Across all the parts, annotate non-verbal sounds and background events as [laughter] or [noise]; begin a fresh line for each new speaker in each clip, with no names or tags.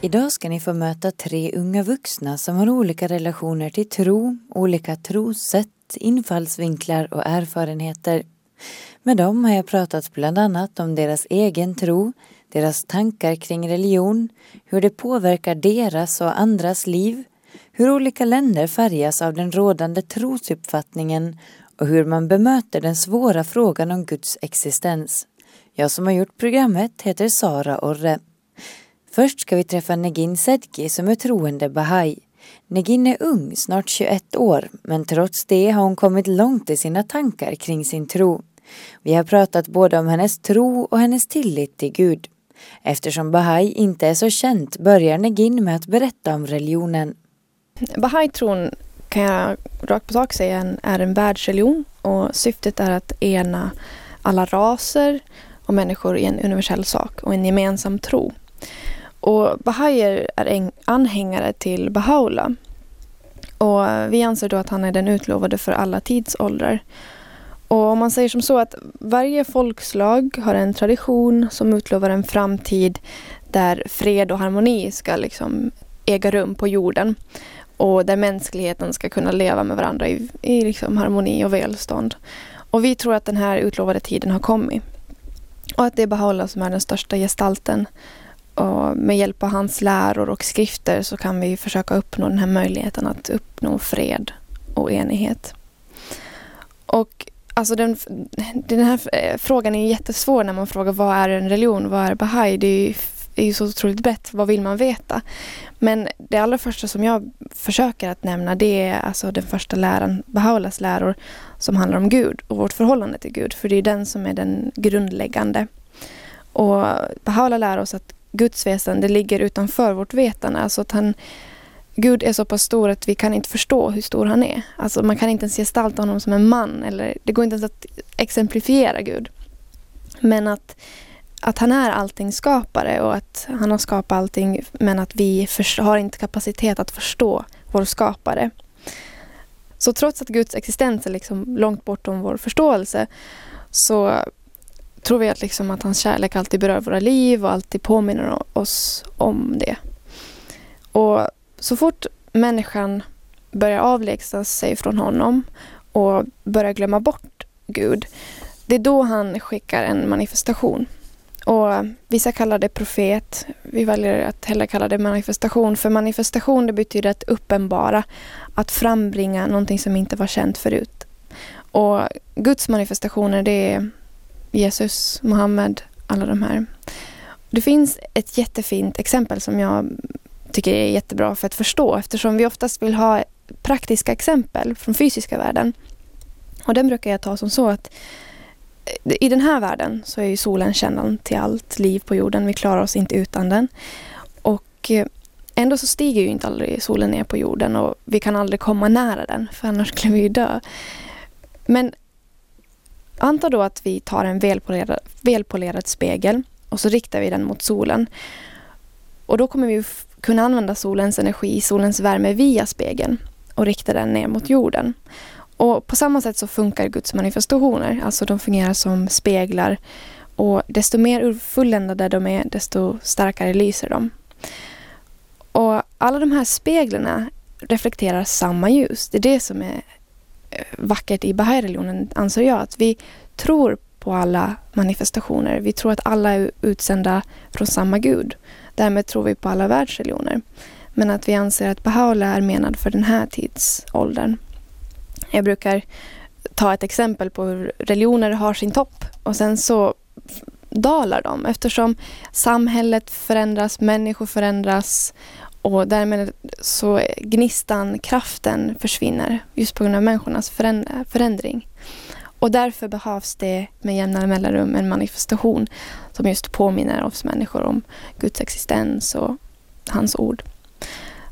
Idag ska ni få möta tre unga vuxna som har olika relationer till tro, olika trossätt, infallsvinklar och erfarenheter. Med dem har jag pratat bland annat om deras egen tro, deras tankar kring religion, hur det påverkar deras och andras liv, hur olika länder färgas av den rådande trosuppfattningen och hur man bemöter den svåra frågan om Guds existens. Jag som har gjort programmet heter Sara Orre. Först ska vi träffa Negin Sedki som är troende bahai. Negin är ung, snart 21 år, men trots det har hon kommit långt i sina tankar kring sin tro. Vi har pratat både om hennes tro och hennes tillit till Gud. Eftersom bahai inte är så känt börjar Negin med att berätta om religionen.
Bahai-tron kan jag rakt på sak säga är en världsreligion och syftet är att ena alla raser och människor i en universell sak och en gemensam tro. Och Bahaier är anhängare till Bahá'u'lláh. Och vi anser då att han är den utlovade för alla tidsåldrar. Och om man säger som så att varje folkslag har en tradition som utlovar en framtid där fred och harmoni ska liksom äga rum på jorden och där mänskligheten ska kunna leva med varandra i, i liksom harmoni och välstånd. Och vi tror att den här utlovade tiden har kommit. Och att det är Baha'u'lláh som är den största gestalten. Och med hjälp av hans läror och skrifter så kan vi försöka uppnå den här möjligheten att uppnå fred och enighet. Och alltså den, den här eh, frågan är jättesvår när man frågar vad är en religion, vad är Bahai? Det är ju är ju så otroligt brett. Vad vill man veta? Men det allra första som jag försöker att nämna det är alltså den första läran, Bahaulas läror, som handlar om Gud och vårt förhållande till Gud. För det är den som är den grundläggande. Och Bahaula lär oss att Guds väsen, det ligger utanför vårt vetande. Alltså att han, Gud är så pass stor att vi kan inte förstå hur stor han är. Alltså man kan inte ens gestalta honom som en man. Eller, det går inte ens att exemplifiera Gud. Men att att han är allting skapare och att han har skapat allting men att vi för, har inte kapacitet att förstå vår skapare. Så trots att Guds existens är liksom långt bortom vår förståelse så tror vi att, liksom att hans kärlek alltid berör våra liv och alltid påminner oss om det. Och så fort människan börjar avlägsna sig från honom och börjar glömma bort Gud, det är då han skickar en manifestation. Och vissa kallar det profet. Vi väljer att hellre kalla det manifestation. För manifestation det betyder att uppenbara, att frambringa någonting som inte var känt förut. Och Guds manifestationer det är Jesus, Muhammed, alla de här. Det finns ett jättefint exempel som jag tycker är jättebra för att förstå eftersom vi oftast vill ha praktiska exempel från fysiska världen. Och den brukar jag ta som så att eh, i den här världen så är ju solen källan till allt liv på jorden. Vi klarar oss inte utan den. Och eh, ändå så stiger ju inte aldrig solen ner på jorden och vi kan aldrig komma nära den för annars [laughs] skulle vi ju dö. Men anta då att vi tar en välpolerad, välpolerad spegel och så riktar vi den mot solen. Och då kommer vi kunna använda solens energi, solens värme via spegeln och rikta den ner mot jorden. Och på samma sätt så funkar Guds manifestationer. Alltså de fungerar som speglar. Och desto mer fulländade de är, desto starkare lyser de. Och alla de här speglarna reflekterar samma ljus. Det är det som är vackert i Bahai-religionen, anser jag. Att vi tror på alla manifestationer. Vi tror att alla är utsända från samma gud. Därmed tror vi på alla världsreligioner. Men att vi anser att Baha'u'llah är menad för den här tidsåldern. Jag brukar ta ett exempel på hur religioner har sin topp och sen så dalar de eftersom samhället förändras, människor förändras och därmed så gnistan, kraften försvinner just på grund av människornas förändring. Och därför behövs det med jämna mellanrum en manifestation som just påminner oss människor om Guds existens och hans ord.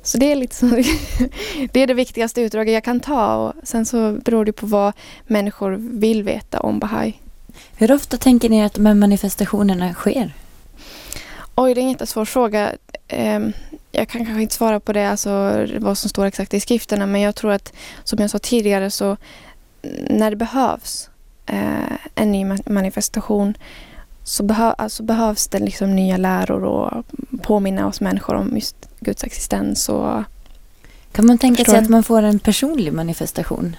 Så det är lite så, [laughs] det är det viktigaste utdraget jag kan ta och sen så beror det på vad människor vill veta om Bahai.
Hur ofta tänker ni att de här manifestationerna sker?
Oj, det är en jättesvår fråga. Ehm, jag kan kanske inte svara på det, alltså vad som står exakt i skrifterna, men jag tror att som jag sa tidigare så när det behövs eh, en ny manifestation så behö, alltså behövs det liksom nya läror och påminna oss människor om just Guds existens. Och,
kan man tänka sig att man får en personlig manifestation?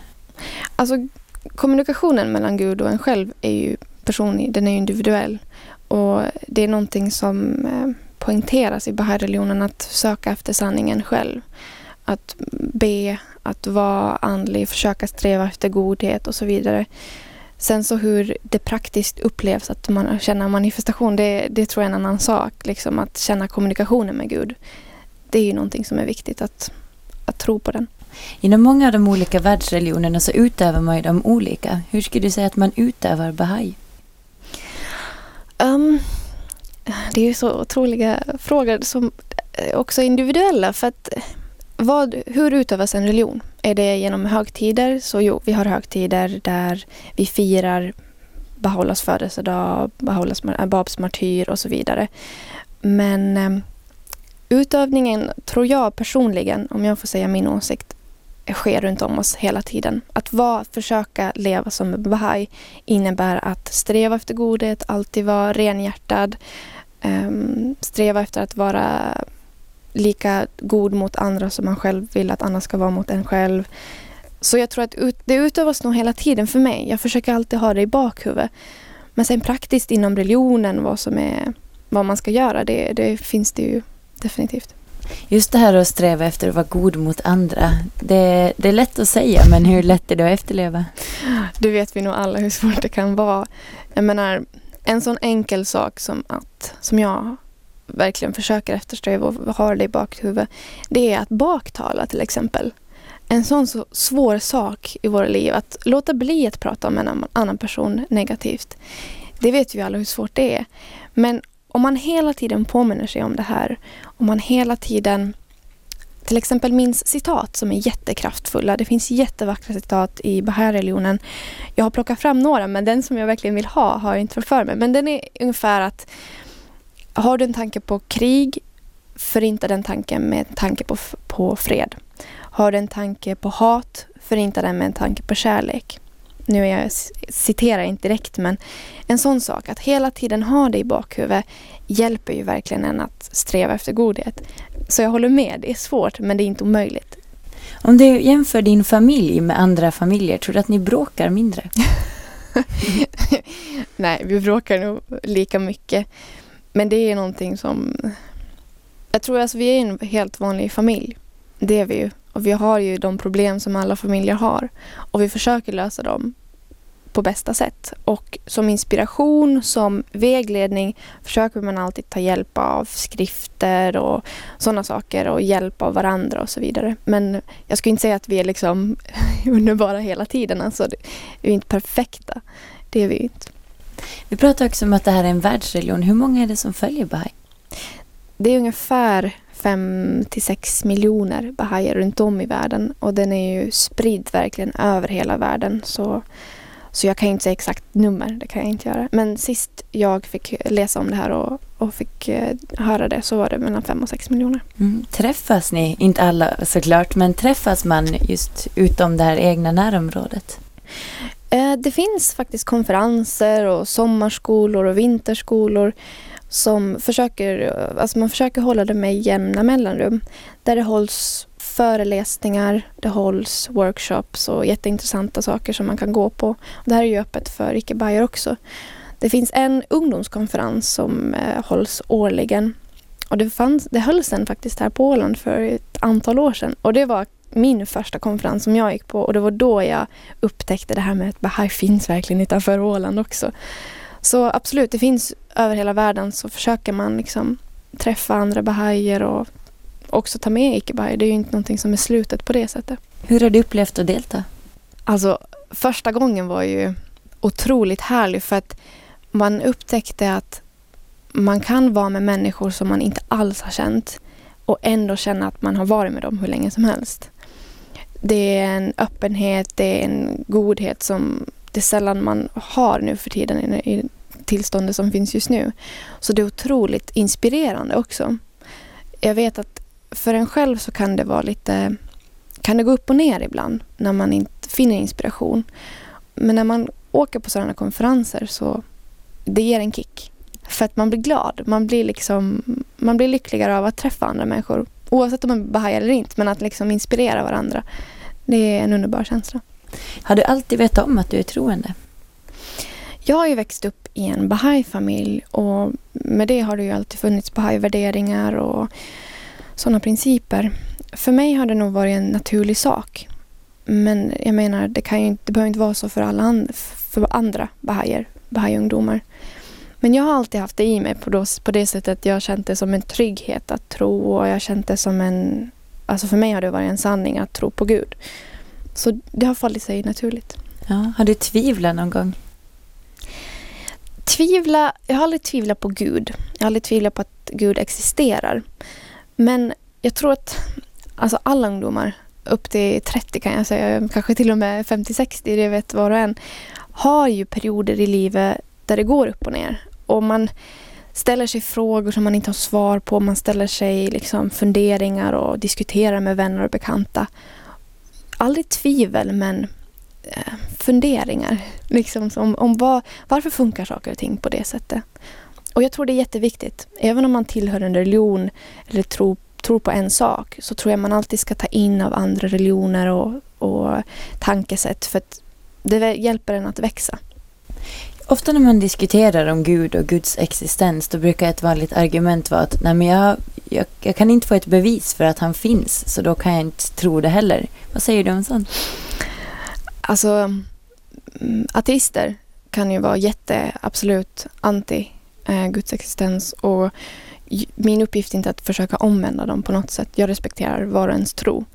Alltså kommunikationen mellan Gud och en själv är ju personlig, den är individuell. Och det är någonting som eh, poängteras i Bahai-religionen att söka efter sanningen själv. Att be, att vara andlig, försöka sträva efter godhet och så vidare. Sen så hur det praktiskt upplevs att man känner manifestation, det, det tror jag är en annan sak. Liksom att känna kommunikationen med Gud. Det är ju någonting som är viktigt att, att tro på den.
Inom många av de olika världsreligionerna så utövar man ju dem olika. Hur skulle du säga att man utövar Bahai?
Um, det är ju så otroliga frågor som eh, också är individuella. För att eh, vad, hur utövas en religion? Är det genom högtider? Så jo, vi har högtider där vi firar Baha'u'llahs födelsedag, Baha'u'llahs, Babs martyr och så vidare. Men ehm, utövningen tror jag personligen, om jag får säga min åsikt, sker runt om oss hela tiden. Att vara, försöka leva som bahai innebär att sträva efter godhet, alltid vara renhjärtad, sträva efter att vara lika god mot andra som man själv vill att andra ska vara mot en själv. Så jag tror att ut, det utövas nog hela tiden för mig. Jag försöker alltid ha det i bakhuvudet. Men sen praktiskt inom religionen, vad som är vad man ska göra, det, det finns det ju definitivt.
Just det här att sträva efter att vara god mot andra. Det, det är lätt att säga, men hur lätt är det att efterleva?
Det vet vi nog alla hur svårt det kan vara. Jag menar, en sån enkel sak som att, som jag verkligen försöker eftersträva och har det i bakhuvudet, det är att baktala till exempel. En sån så svår sak i våra liv, att låta bli att prata om en annan person negativt. Det vet vi alla hur svårt det är. Men om man hela tiden påminner sig om det här, om man hela tiden till exempel minns citat som är jättekraftfulla. Det finns jättevackra citat i Bahai-religionen. Jag har plockat fram några, men den som jag verkligen vill ha har jag inte för mig. Men den är ungefär att har du en tanke på krig, förinta den tanken med en tanke på, på fred. Har du en tanke på hat, förinta den med en tanke på kärlek nu är jag, citerar inte direkt, men en sån sak, att hela tiden ha det i bakhuvudet hjälper ju verkligen en att sträva efter godhet. Så jag håller med, det är svårt, men det är inte omöjligt.
Om du jämför din familj med andra familjer, tror du att ni bråkar mindre? [laughs]
Nej, vi bråkar nog lika mycket. Men det är någonting som... Jag tror alltså vi är en helt vanlig familj. Det är vi ju. Och vi har ju de problem som alla familjer har. Och vi försöker lösa dem på bästa sätt. Och som inspiration, som vägledning försöker man alltid ta hjälp av skrifter och sådana saker och hjälp av varandra och så vidare. Men jag skulle inte säga att vi är liksom [laughs] underbara hela tiden. Alltså, vi är inte perfekta. Det är vi inte.
Vi pratar också om att det här är en världsreligion. Hur många är det som följer Bahai?
Det är ungefär 5 till 6 miljoner bahaier runt om i världen och den är ju spridd verkligen över hela världen. Så, så jag kan inte säga exakt nummer, det kan jag inte göra. Men sist jag fick läsa om det här och, och fick eh, höra det så var det mellan 5 och 6 miljoner.
Mm. Träffas ni, inte alla såklart, men träffas man just utom det här egna närområdet?
Eh, det finns faktiskt konferenser och sommarskolor och vinterskolor som försöker, alltså man försöker hålla det med jämna mellanrum. Där det hålls föreläsningar, det hålls workshops och jätteintressanta saker som man kan gå på. Det här är ju öppet för icke också. Det finns en ungdomskonferens som eh, hålls årligen. Och det, fanns, det hölls en faktiskt här på Åland för ett antal år sedan. Och det var min första konferens som jag gick på och det var då jag upptäckte det här med att Bahai finns verkligen utanför Åland också. Så absolut, det finns över hela världen så försöker man liksom träffa andra bahaier och också ta med icke-bahaier. Det är ju inte någonting som är slutet på det sättet.
Hur har du upplevt att delta?
Alltså, första gången var ju otroligt härlig för att man upptäckte att man kan vara med människor som man inte alls har känt och ändå känna att man har varit med dem hur länge som helst. Det är en öppenhet, det är en godhet som det är sällan man har nu för tiden i tillståndet som finns just nu. Så det är otroligt inspirerande också. Jag vet att för en själv så kan det vara lite kan det gå upp och ner ibland när man inte finner inspiration. Men när man åker på sådana konferenser så det ger en kick. För att man blir glad. Man blir, liksom, man blir lyckligare av att träffa andra människor. Oavsett om man är bahai eller inte, men att liksom inspirera varandra. Det är en underbar känsla.
Har du alltid vetat om att du är troende?
Jag har ju växt upp i en bahai-familj och med det har det ju alltid funnits bahai-värderingar och sådana principer. För mig har det nog varit en naturlig sak. Men jag menar, det, kan ju inte, det behöver inte vara så för alla and, för andra bahaier, bahai-ungdomar. Men jag har alltid haft det i mig på, då, på det sättet. Jag har känt det som en trygghet att tro och jag har känt det som en... Alltså för mig har det varit en sanning att tro på Gud. Så det har fallit sig naturligt.
Ja, har du tvivlat någon gång?
Tvivla, jag har aldrig tvivlat på Gud. Jag har aldrig tvivlat på att Gud existerar. Men jag tror att alltså alla ungdomar upp till 30 kan jag säga, kanske till och med 50-60, det vet var och en, har ju perioder i livet där det går upp och ner. Och man ställer sig frågor som man inte har svar på. Man ställer sig liksom funderingar och diskuterar med vänner och bekanta. Aldrig tvivel, men eh, funderingar. Liksom om, om var, varför funkar saker och ting på det sättet. Och jag tror det är jätteviktigt. Även om man tillhör en religion eller tror, tror på en sak så tror jag man alltid ska ta in av andra religioner och, och tankesätt för att det hjälper en att växa.
Ofta när man diskuterar om Gud och Guds existens då brukar ett vanligt argument vara att nej men jag, jag, jag, kan inte få ett bevis för att han finns så då kan jag inte tro det heller. Vad säger du om sånt?
Alltså mm, ateister kan ju vara jätte, absolut anti Eh, Guds existens och min uppgift är inte att försöka omvända dem på något sätt. Jag respekterar var och ens tro.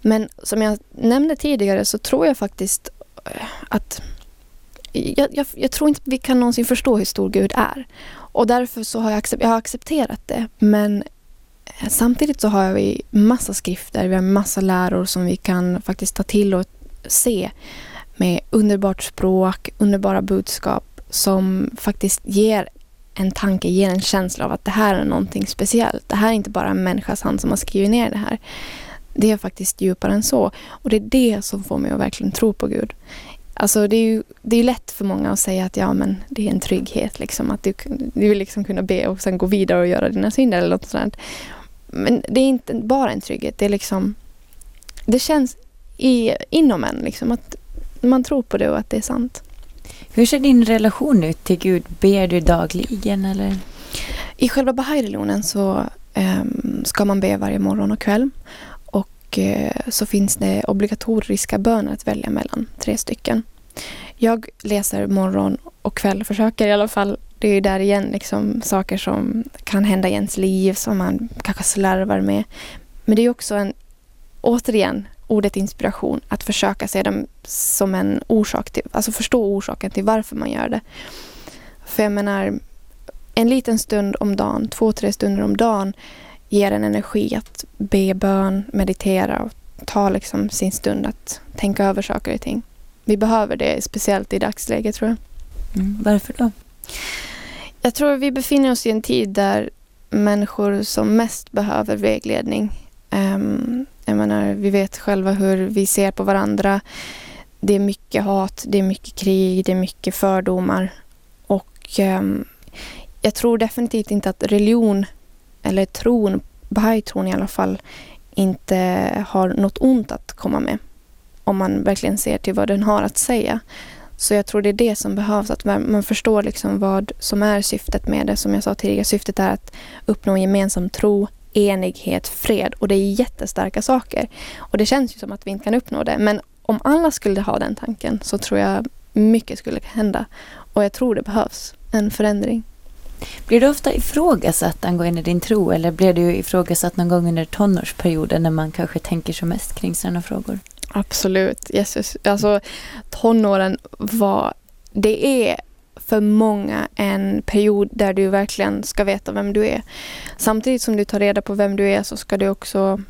Men som jag nämnde tidigare så tror jag faktiskt eh, att jag, jag, jag, tror inte vi kan någonsin förstå hur stor Gud är. Och därför så har jag, accept, jag har accepterat det. Men eh, samtidigt så har vi massa skrifter, vi har massa läror som vi kan faktiskt ta till och se med underbart språk, underbara budskap som faktiskt ger en tanke, ger en känsla av att det här är någonting speciellt. Det här är inte bara en människas hand som har skrivit ner det här. Det är faktiskt djupare än så. Och det är det som får mig att verkligen tro på Gud. Alltså det är ju det är lätt för många att säga att ja men det är en trygghet liksom att du, du vill liksom kunna be och sen gå vidare och göra dina synder eller något sånt. Men det är inte bara en trygghet, det är liksom det känns i, inom en liksom att man tror på det och att det är sant.
Hur ser din relation ut till Gud? Ber du dagligen eller?
I själva bahai-religionen så um, ska man be varje morgon och kväll. Och uh, så finns det obligatoriska böner att välja mellan, tre stycken. Jag läser morgon och kväll, försöker i alla fall. Det är ju där igen liksom saker som kan hända i ens liv som man kanske slarvar med. Men det är också en, återigen, ordet inspiration, att försöka se dem som en orsak till, alltså förstå orsaken till varför man gör det. För jag menar, en liten stund om dagen, två, tre stunder om dagen ger en energi att be bön, meditera och ta liksom sin stund att tänka över saker och ting. Vi behöver det, speciellt i dagsläget tror jag.
Mm, varför då?
Jag tror vi befinner oss i en tid där människor som mest behöver vägledning um, jag menar, vi vet själva hur vi ser på varandra. Det är mycket hat, det är mycket krig, det är mycket fördomar. Och ehm, jag tror definitivt inte att religion, eller tron, bahai-tron i alla fall, inte har något ont att komma med. Om man verkligen ser till vad den har att säga. Så jag tror det är det som behövs, att man förstår liksom vad som är syftet med det. Som jag sa tidigare, syftet är att uppnå en gemensam tro, enighet, fred och det är jättestarka saker. Och det känns ju som att vi inte kan uppnå det. Men om alla skulle ha den tanken så tror jag mycket skulle hända. Och jag tror det behövs en förändring.
Blir du ofta ifrågasatt angående din tro eller blir du ifrågasatt någon gång under tonårsperioden när man kanske tänker som mest kring sådana frågor?
Absolut. Jesus. Alltså tonåren var... Det är för många en period där du verkligen ska veta vem du är. Samtidigt som du tar reda på vem du är så ska du också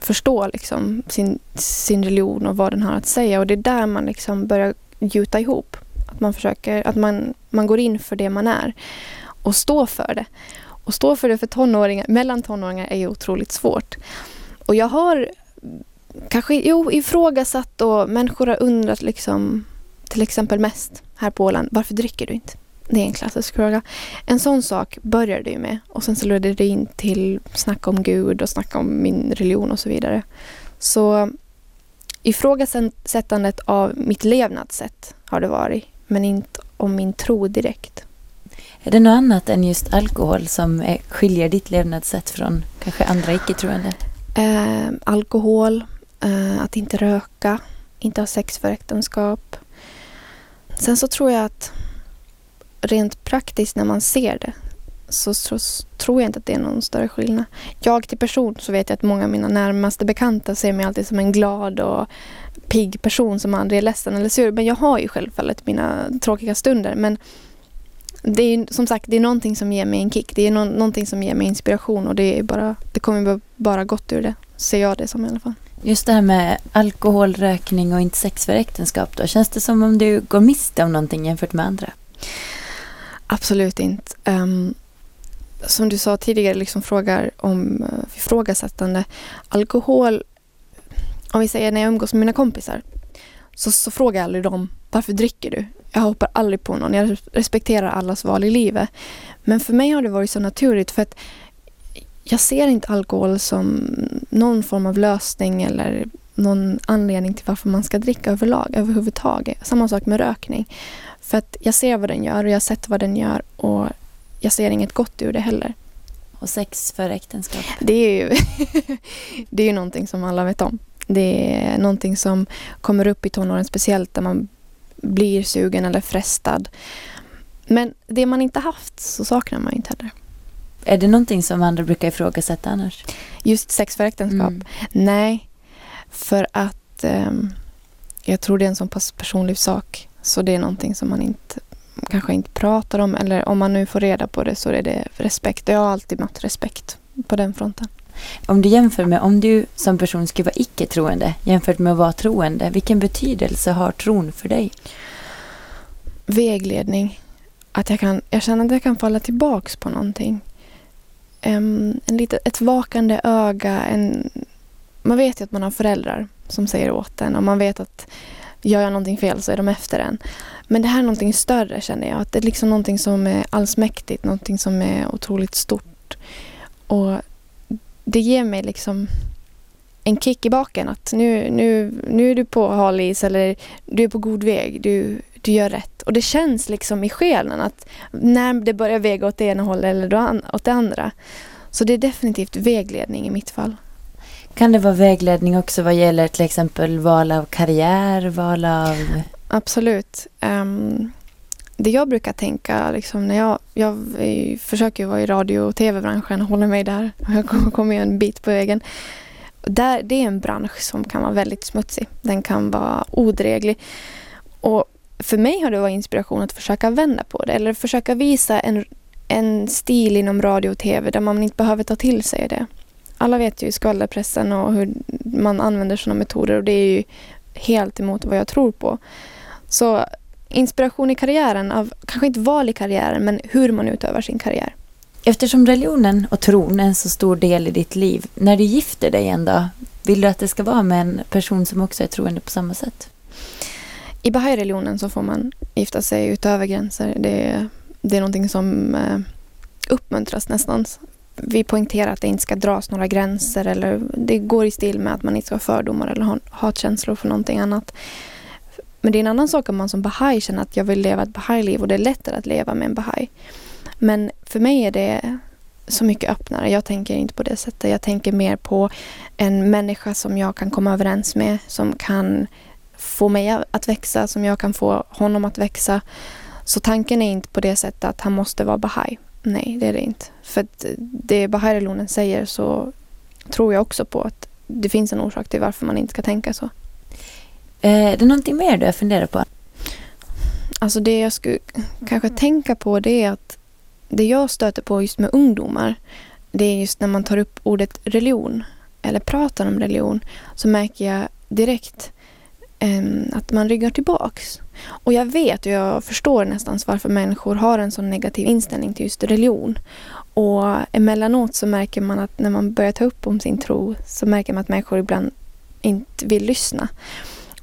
förstå liksom, sin, sin religion och vad den har att säga. Och det är där man liksom börjar gjuta ihop. Att man försöker, att man, man går in för det man är och står för det. Och stå för det för tonåringar, mellan tonåringar är ju otroligt svårt. Och jag har kanske jo, ifrågasatt och människor har undrat liksom till exempel mest här på Åland, varför dricker du inte? Det är en klassisk fråga. En sån sak började det ju med och sen så ledde det in till snack om Gud och snack om min religion och så vidare. Så ifrågasättandet av mitt levnadssätt har det varit, men inte om min tro direkt.
Är det något annat än just alkohol som är, skiljer ditt levnadssätt från kanske andra icke-troende?
Eh, alkohol, eh, att inte röka, inte ha sex för äktenskap. Sen så tror jag att rent praktiskt när man ser det så, så, så, tror jag inte att det är någon större skillnad. Jag till person så vet jag att många av mina närmaste bekanta ser mig alltid som en glad och pigg person som aldrig är ledsen eller sur. Men jag har ju självfallet mina tråkiga stunder. Men det är som sagt det är någonting som ger mig en kick. Det är no någonting som ger mig inspiration och det, är bara, det kommer bara gott ur det. Ser jag det som i alla fall.
Just det här med alkohol, rökning och inte sex för äktenskap då. Känns det som om du går miste om någonting jämfört med andra?
Absolut inte. Um, som du sa tidigare, liksom frågar om uh, ifrågasättande. Alkohol, om vi säger när jag umgås med mina kompisar, så, så frågar jag aldrig dem varför dricker du? Jag hoppar aldrig på någon. Jag respekterar allas val i livet. Men för mig har det varit så naturligt för att jag ser inte alkohol som någon form av lösning eller någon anledning till varför man ska dricka överlag, överhuvudtaget. Samma sak med rökning. För att jag ser vad den gör och jag har sett vad den gör och jag ser inget gott ur det heller.
Och sex för äktenskap?
Det är ju [laughs] det är ju någonting som alla vet om. Det är någonting som kommer upp i tonåren, speciellt där man blir sugen eller frestad. Men det man inte haft så saknar man inte heller.
Är det någonting som andra brukar ifrågasätta annars?
Just sex för äktenskap? Mm. Nej, för att um, jag tror det är en så pass personlig sak. Så det är någonting som man inte kanske inte pratar om. Eller om man nu får reda på det så är det respekt. Jag har alltid mött respekt på den fronten.
Om du jämför med om du som person skulle vara icke-troende jämfört med att vara troende, vilken betydelse har tron för dig?
Vägledning. Att jag, kan, jag känner att jag kan falla tillbaks på någonting. Um, en lite, ett vakande öga. En, man vet ju att man har föräldrar som säger åt en och man vet att gör jag någonting fel så är de efter en. Men det här är någonting större känner jag. Att det är liksom någonting som är allsmäktigt, någonting som är otroligt stort. Och det ger mig liksom en kick i baken att nu, nu, nu är du på hal is eller du är på god väg, du, du gör rätt. Och det känns liksom i själen att när det börjar väga åt det ena hållet eller åt det andra. Så det är definitivt vägledning i mitt fall.
Kan det vara vägledning också vad gäller till exempel val av karriär, val av...
Absolut. Um, det jag brukar tänka, liksom, när jag, jag försöker vara i radio och tv-branschen håller mig där. Jag kommer ju en bit på vägen. Där, det är en bransch som kan vara väldigt smutsig. Den kan vara odräglig. Och för mig har det varit inspiration att försöka vända på det. Eller försöka visa en, en stil inom radio och tv där man inte behöver ta till sig det. Alla vet ju skvallerpressen och hur man använder sådana metoder och det är ju helt emot vad jag tror på. Så inspiration i karriären, av kanske inte val i karriären, men hur man utövar sin karriär.
Eftersom religionen och tron är en så stor del i ditt liv, när du gifter dig en dag, vill du att det ska vara med en person som också är troende på samma sätt?
I Bahai-religionen så får man gifta sig utöver gränser. Det är, det är någonting som eh, uppmuntras nästan. Vi poängterar att det inte ska dras några gränser eller det går i stil med att man inte ska ha fördomar eller ha hatkänslor för någonting annat. Men det är en annan sak om man som bahai känner att jag vill leva ett bahai-liv och det är lättare att leva med en bahai. Men för mig är det så mycket öppnare. Jag tänker inte på det sättet. Jag tänker mer på en människa som jag kan komma överens med, som kan få mig att växa, som jag kan få honom att växa. Så tanken är inte på det sättet att han måste vara bahai. Nej, det är det inte. För att det bahai-religionen säger så tror jag också på att det finns en orsak till varför man inte ska tänka så.
Eh, är det någonting mer du har funderat på?
Alltså det jag skulle kanske tänka på det är att det jag stöter på just med ungdomar det är just när man tar upp ordet religion eller pratar om religion så märker jag direkt Ehm, att man ryggar tillbaks. Och jag vet och jag förstår nästan varför människor har en sån negativ inställning till just religion. Och emellanåt så märker man att när man börjar ta upp om sin tro så märker man att människor ibland inte vill lyssna.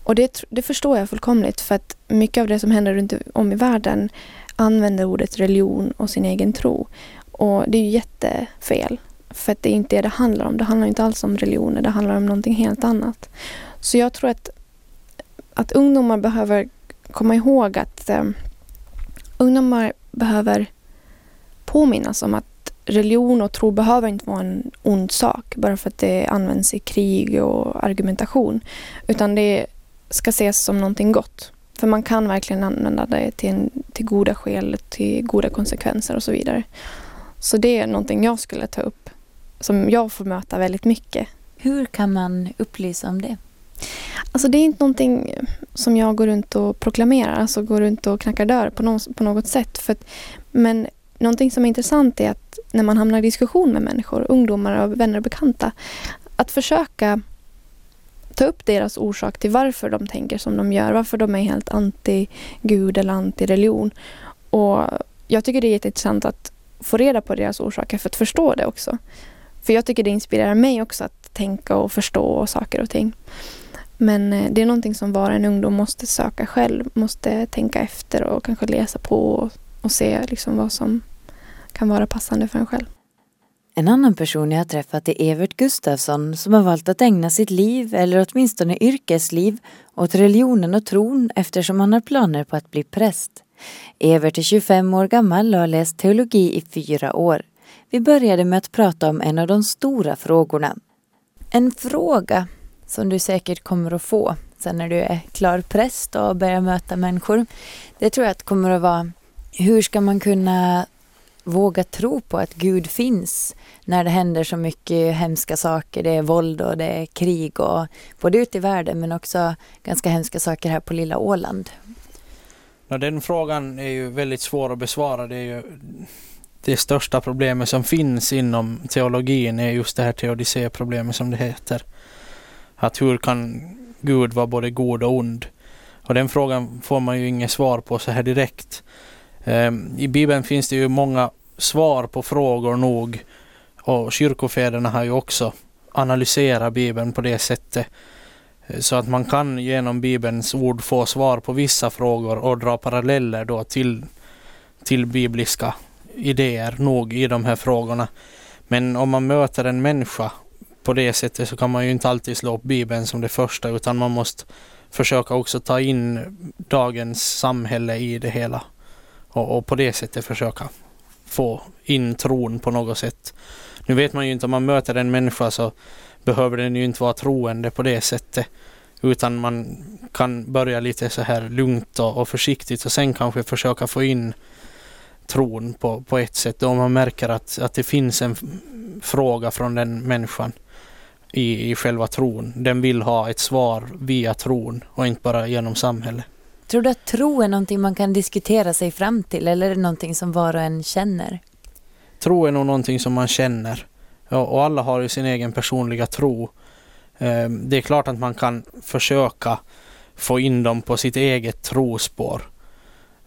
Och det, det förstår jag fullkomligt för att mycket av det som händer runt om i världen använder ordet religion och sin egen tro. Och det är ju jättefel. För att det är inte det det handlar om. Det handlar inte alls om religioner, det handlar om någonting helt annat. Så jag tror att, att ungdomar behöver komma ihåg att eh, ungdomar behöver påminnas om att religion och tro behöver inte vara en ond sak bara för att det används i krig och argumentation. Utan det ska ses som någonting gott. För man kan verkligen använda det till, en, till goda skäl, till goda konsekvenser och så vidare. Så det är någonting jag skulle ta upp som jag får möta väldigt mycket.
Hur kan man upplysa om det?
Alltså det är inte någonting som jag går runt och proklamerar, alltså går runt och knackar dörr på, något, på något sätt. För att, men någonting som är intressant är att när man hamnar i diskussion med människor, ungdomar och vänner och bekanta, att försöka ta upp deras orsak till varför de tänker som de gör, varför de är helt anti-gud eller anti-religion. Och jag tycker det är jätteintressant att få reda på deras orsaker för att förstå det också. För jag tycker det inspirerar mig också att tänka och förstå saker och ting. Men eh, det är någonting som var en ungdom måste söka själv, måste tänka efter och kanske läsa på och, och se liksom vad som kan vara passande för en själv.
En annan person jag har träffat är Evert Gustafsson som har valt att ägna sitt liv, eller åtminstone yrkesliv, åt religionen och tron eftersom han har planer på att bli präst. Evert är 25 år gammal och har läst teologi i fyra år. Vi började med att prata om en av de stora frågorna. En fråga som du säkert kommer att få sen när du är klar präst och börjar möta människor. Det tror jag att kommer att vara hur ska man kunna våga tro på att Gud finns när det händer så mycket hemska saker. Det är våld och det är krig och både ute i världen men också ganska hemska saker här på lilla Åland.
Ja, den frågan är ju väldigt svår att besvara. Det är ju det största problemet som finns inom teologin är just det här teodicéproblemet som det heter. Att hur kan Gud vara både god och ond? Och den frågan får man ju inget svar på så här direkt. Ehm, I Bibeln finns det ju många svar på frågor nog och kyrkofäderna har ju också analyserat Bibeln på det sättet. Eh, så att man kan genom Bibelns ord få svar på vissa frågor och dra paralleller då till, till bibliska idéer nog i de här frågorna. Men om man möter en människa på det sättet så kan man ju inte alltid slå upp Bibeln som det första utan man måste försöka också ta in dagens samhälle i det hela och, och på det sättet försöka få in tron på något sätt. Nu vet man ju inte om man möter en människa så behöver den ju inte vara troende på det sättet. Utan man kan börja lite så här lugnt och, och försiktigt och sen kanske försöka få in tron på, på ett sätt. Om man märker att, att det finns en fråga från den människan i, i själva tron. Den vill ha ett svar via tron och inte bara genom samhället.
Tror du att tro är någonting man kan diskutera sig fram till eller är det någonting som var och en känner?
Tro är nog någonting som man känner. Och alla har ju sin egen personliga tro. Ehm, det är klart att man kan försöka få in dem på sitt eget trospår.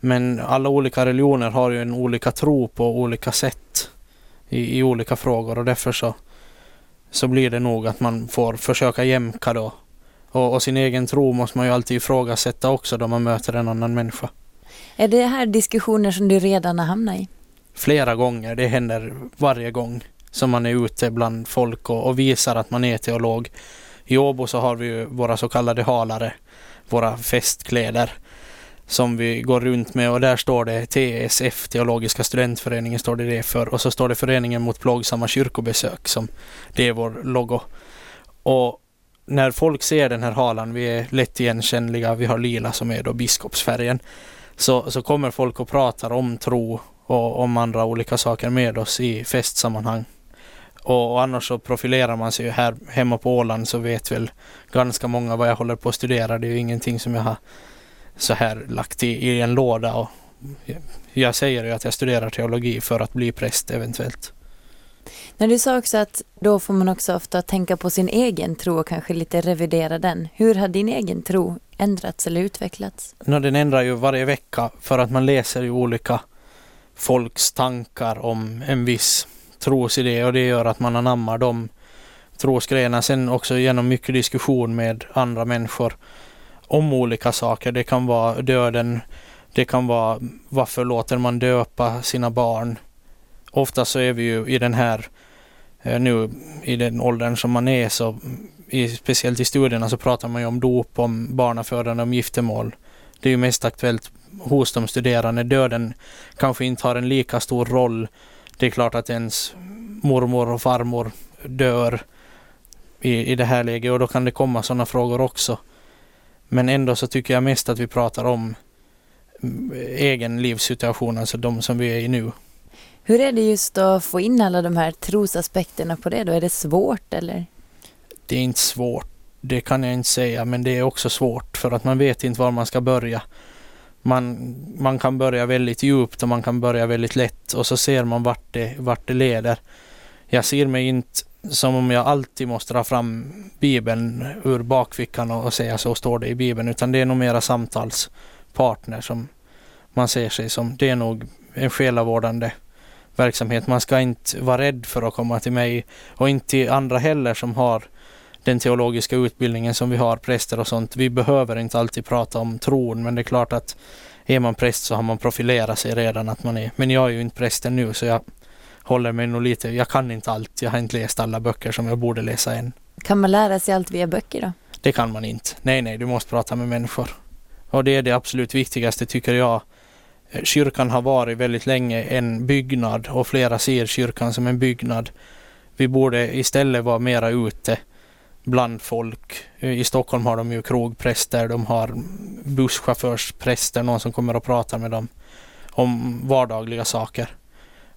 Men alla olika religioner har ju en olika tro på olika sätt i, i olika frågor och därför så, så blir det nog att man får försöka jämka då. Och, och sin egen tro måste man ju alltid ifrågasätta också då man möter en annan människa.
Är det här diskussioner som du redan har hamnat i?
Flera gånger, det händer varje gång som man är ute bland folk och, och visar att man är teolog. I Åbo så har vi ju våra så kallade halare, våra festkläder som vi går runt med och där står det TSF, Teologiska studentföreningen står det det för och så står det Föreningen mot plågsamma kyrkobesök som det är vår logo. Och när folk ser den här halan, vi är lätt igenkännliga, vi har lila som är då biskopsfärgen, så, så kommer folk och pratar om tro och om andra olika saker med oss i festsammanhang. Och, och annars så profilerar man sig ju här hemma på Åland så vet väl ganska många vad jag håller på att studera. Det är ju ingenting som jag har så här lagt i, i en låda. Och jag säger ju att jag studerar teologi för att bli präst eventuellt.
När du sa också att då får man också ofta tänka på sin egen tro och kanske lite revidera den. Hur har din egen tro ändrats eller utvecklats?
No, den ändrar ju varje vecka för att man läser ju olika folks tankar om en viss trosidé och det gör att man anammar de trosgrejerna. Sen också genom mycket diskussion med andra människor om olika saker. Det kan vara döden, Det kan vara varför låter man döpa sina barn? Ofta så är vi ju i den här eh, nu i den åldern som man är så i, speciellt i studierna så pratar man ju om dop, om barnafödande, om giftermål. Det är ju mest aktuellt hos de studerande. Döden kanske inte har en lika stor roll. Det är klart att ens mormor och farmor dör i, i det här läget och då kan det komma sådana frågor också. Men ändå så tycker jag mest att vi pratar om mm, egen livssituation, alltså de som vi är i nu.
Hur är det just att få in alla de här trosaspekterna på det då? Är det svårt eller?
Det är inte svårt, det kan jag inte säga, men det är också svårt för att man vet inte var man ska börja. Man, man kan börja väldigt djupt och man kan börja väldigt lätt och så ser man vart det, vart det leder. Jag ser mig inte som om jag alltid måste dra fram Bibeln ur bakfickan och, säga så står det i Bibeln, utan det är nog mera samtalspartner som man ser sig som. Det är nog en själavårdande verksamhet. Man ska inte vara rädd för att komma till mig och inte till andra heller som har den teologiska utbildningen som vi har, präster och sånt. Vi behöver inte alltid prata om tron, men det är klart att är man präst så har man profilerat sig redan att man är. Men jag är ju inte prästen nu så jag håller mig nog lite, jag kan inte allt, jag har inte läst alla böcker som jag borde läsa än.
Kan man lära sig allt via böcker då?
Det kan man inte. Nej, nej, du måste prata med människor. Och det är det absolut viktigaste tycker jag. Kyrkan har varit väldigt länge en byggnad och flera ser kyrkan som en byggnad. Vi borde istället vara mera ute bland folk. I Stockholm har de ju krogpräster, de har busschaufförspräster, någon som kommer och pratar med dem om vardagliga saker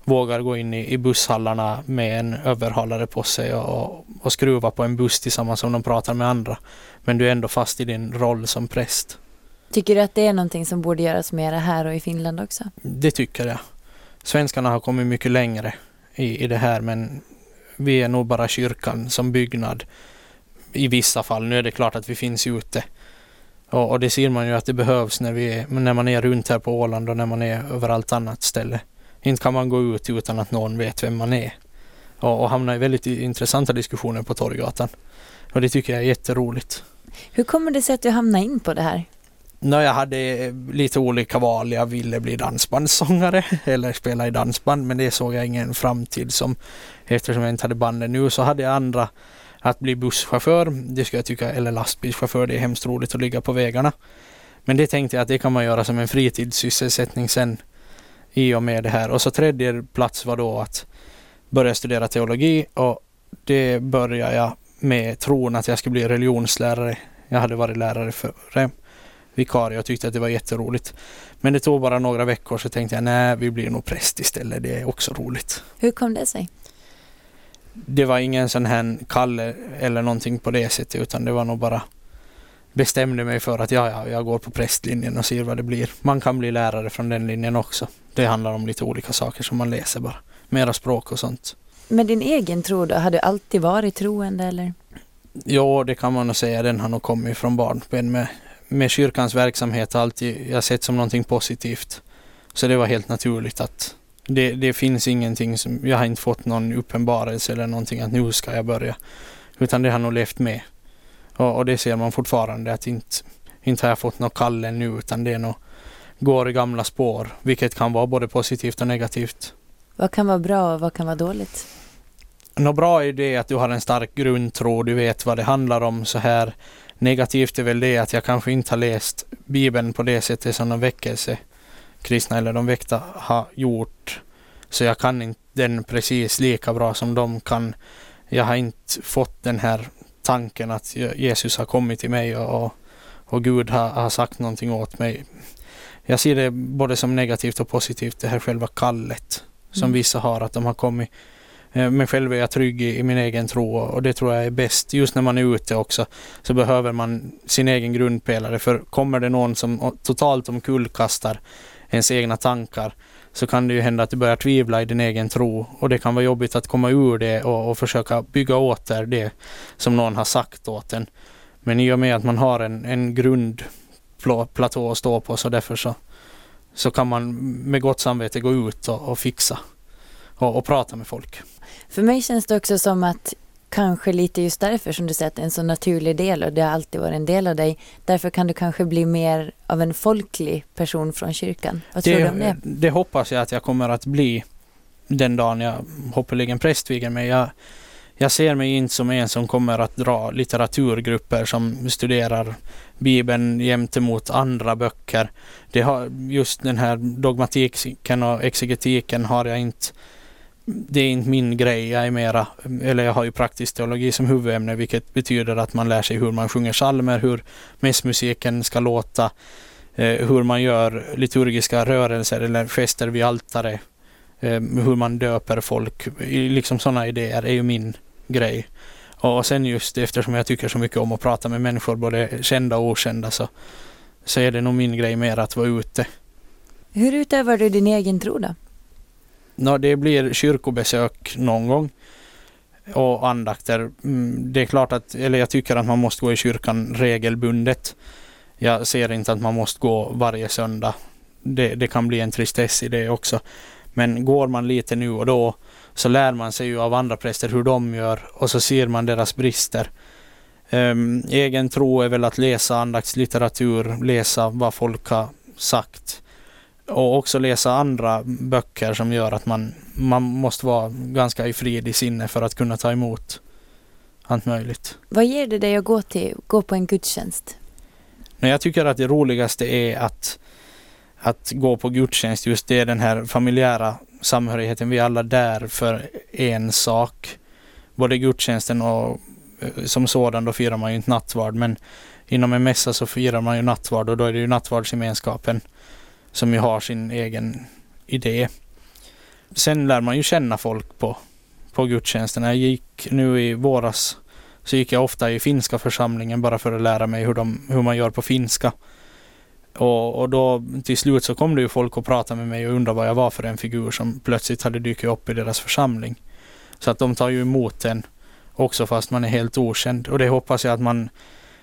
vågar gå in i, i busshallarna med en överhållare på sig och, och skruva på en buss tillsammans som de pratar med andra. Men du är ändå fast i din roll som präst.
Tycker du att det är någonting som borde göras mer här och i Finland också?
Det tycker jag. Svenskarna har kommit mycket längre i, i det här men vi är nog bara kyrkan som byggnad i vissa fall. Nu är det klart att vi finns ute. Och, och det ser man ju att det behövs när, vi är, när man är runt här på Åland och när man är överallt annat ställe. Inte kan man gå ut utan att någon vet vem man är. Och, och hamna i väldigt intressanta diskussioner på Torggatan. Och det tycker jag är jätteroligt.
Hur kommer det sig att du hamnade in på det här?
No, jag hade lite olika val. Jag ville bli dansbandssångare [laughs] eller spela i dansband men det såg jag ingen framtid som. Eftersom jag inte hade bandet nu så hade jag andra att bli busschaufför. Det skulle jag tycka, eller lastbilschaufför. Det är hemskt roligt att ligga på vägarna. Men det tänkte jag att det kan man göra som en fritidssysselsättning sen i och med det här. Och så tredje plats var då att börja studera teologi och det började jag med tron att jag skulle bli religionslärare. Jag hade varit lärare före vikarie och tyckte att det var jätteroligt. Men det tog bara några veckor så tänkte jag nej, vi blir nog präst istället. Det är också roligt.
Hur kom det sig?
Det var ingen sån här kalle eller någonting på det sättet utan det var nog bara bestämde mig för att ja, ja, jag går på prästlinjen och ser vad det blir. Man kan bli lärare från den linjen också. Det handlar om lite olika saker som man läser bara. Mera språk och sånt.
Men din egen tro då? Har du alltid varit troende eller?
Ja, det kan man nog säga. Den har nog kommit från barnsben med, med kyrkans verksamhet. Alltid jag sett som någonting positivt. Så det var helt naturligt att det, det finns ingenting som, jag har inte fått någon uppenbarelse eller någonting att nu ska jag börja. Utan det har nog levt med. Och, och det ser man fortfarande att inte, inte har jag fått något kall nu utan det är nog går i gamla spår, vilket kan vara både positivt och negativt.
Vad kan vara bra och vad kan vara dåligt?
Något bra är det att du har en stark grundtro, du vet vad det handlar om så här. Negativt är väl det att jag kanske inte har läst Bibeln på det sättet som de väckelse kristna eller de väckta har gjort. Så jag kan inte den precis lika bra som de kan. Jag har inte fått den här tanken att Jesus har kommit till mig och, och Gud har, har sagt någonting åt mig jag ser det både som negativt och positivt, det här själva kallet som mm. vissa har, att de har kommit eh, men själv är jag trygg i, min egen tro och det tror jag är bäst. Just när man är ute också så behöver man sin egen grundpelare för kommer det någon som totalt omkullkastar ens egna tankar så kan det ju hända att du börjar tvivla i din egen tro och det kan vara jobbigt att komma ur det och, och försöka bygga åter det som någon har sagt åt en. Men i och med att man har en, en grundplatå att stå på så därför så, så kan man med gott samvete gå ut och, och fixa och, och prata med folk.
För mig känns det också som att kanske lite just därför som du säger att det är en så naturlig del och det har alltid varit en del av dig. Därför kan du kanske bli mer av en folklig person från kyrkan. Vad tror
det,
du om det?
Det hoppas jag att jag kommer att bli den dagen jag hoppeligen prästviger mig. Jag, jag ser mig inte som en som kommer att dra litteraturgrupper som studerar Bibeln jämte mot andra böcker. Det har, just den här dogmatiken och exegetiken har jag inte det är inte min grej. Jag är mera, eller jag har ju praktisk teologi som huvudämne vilket betyder att man lär sig hur man sjunger psalmer, hur mässmusiken ska låta, eh, hur man gör liturgiska rörelser eller gester vid altare, eh, hur man döper folk. Liksom sådana idéer är ju min grej. Och sen just eftersom jag tycker så mycket om att prata med människor, både kända och okända, så, så är det nog min grej mer att vara ute.
Hur utövar du din egen tro då?
No, det blir kyrkobesök någon gång och andakter. Mm, det är klart att, eller jag tycker att man måste gå i kyrkan regelbundet. Jag ser inte att man måste gå varje söndag. Det, det kan bli en tristess i det också. Men går man lite nu och då så lär man sig ju av andra präster hur de gör och så ser man deras brister. Um, egen tro är väl att läsa andaktslitteratur, läsa vad folk har sagt och också läsa andra böcker som gör att man, man måste vara ganska i frid i sinne för att kunna ta emot allt möjligt.
Vad ger det dig att gå, till, gå på en gudstjänst?
Jag tycker att det roligaste är att, att gå på gudstjänst, just det den här familjära samhörigheten. Vi är alla där för en sak. Både gudstjänsten och eh, som sådan, då firar man ju inte nattvard, men inom en mässa så firar man ju nattvard och då är det ju nattvardsgemenskapen som ju har sin egen idé. Sen lär man ju känna folk på, på gudstjänsterna. Jag gick nu i våras så gick jag ofta i finska församlingen bara för att lära mig hur, de, hur man gör på finska. Och, och då till slut så kom det ju folk och pratade med mig och undrade vad jag var för en figur som plötsligt hade dykt upp i deras församling. Så att de tar ju emot en också fast man är helt okänd. Och det hoppas jag att man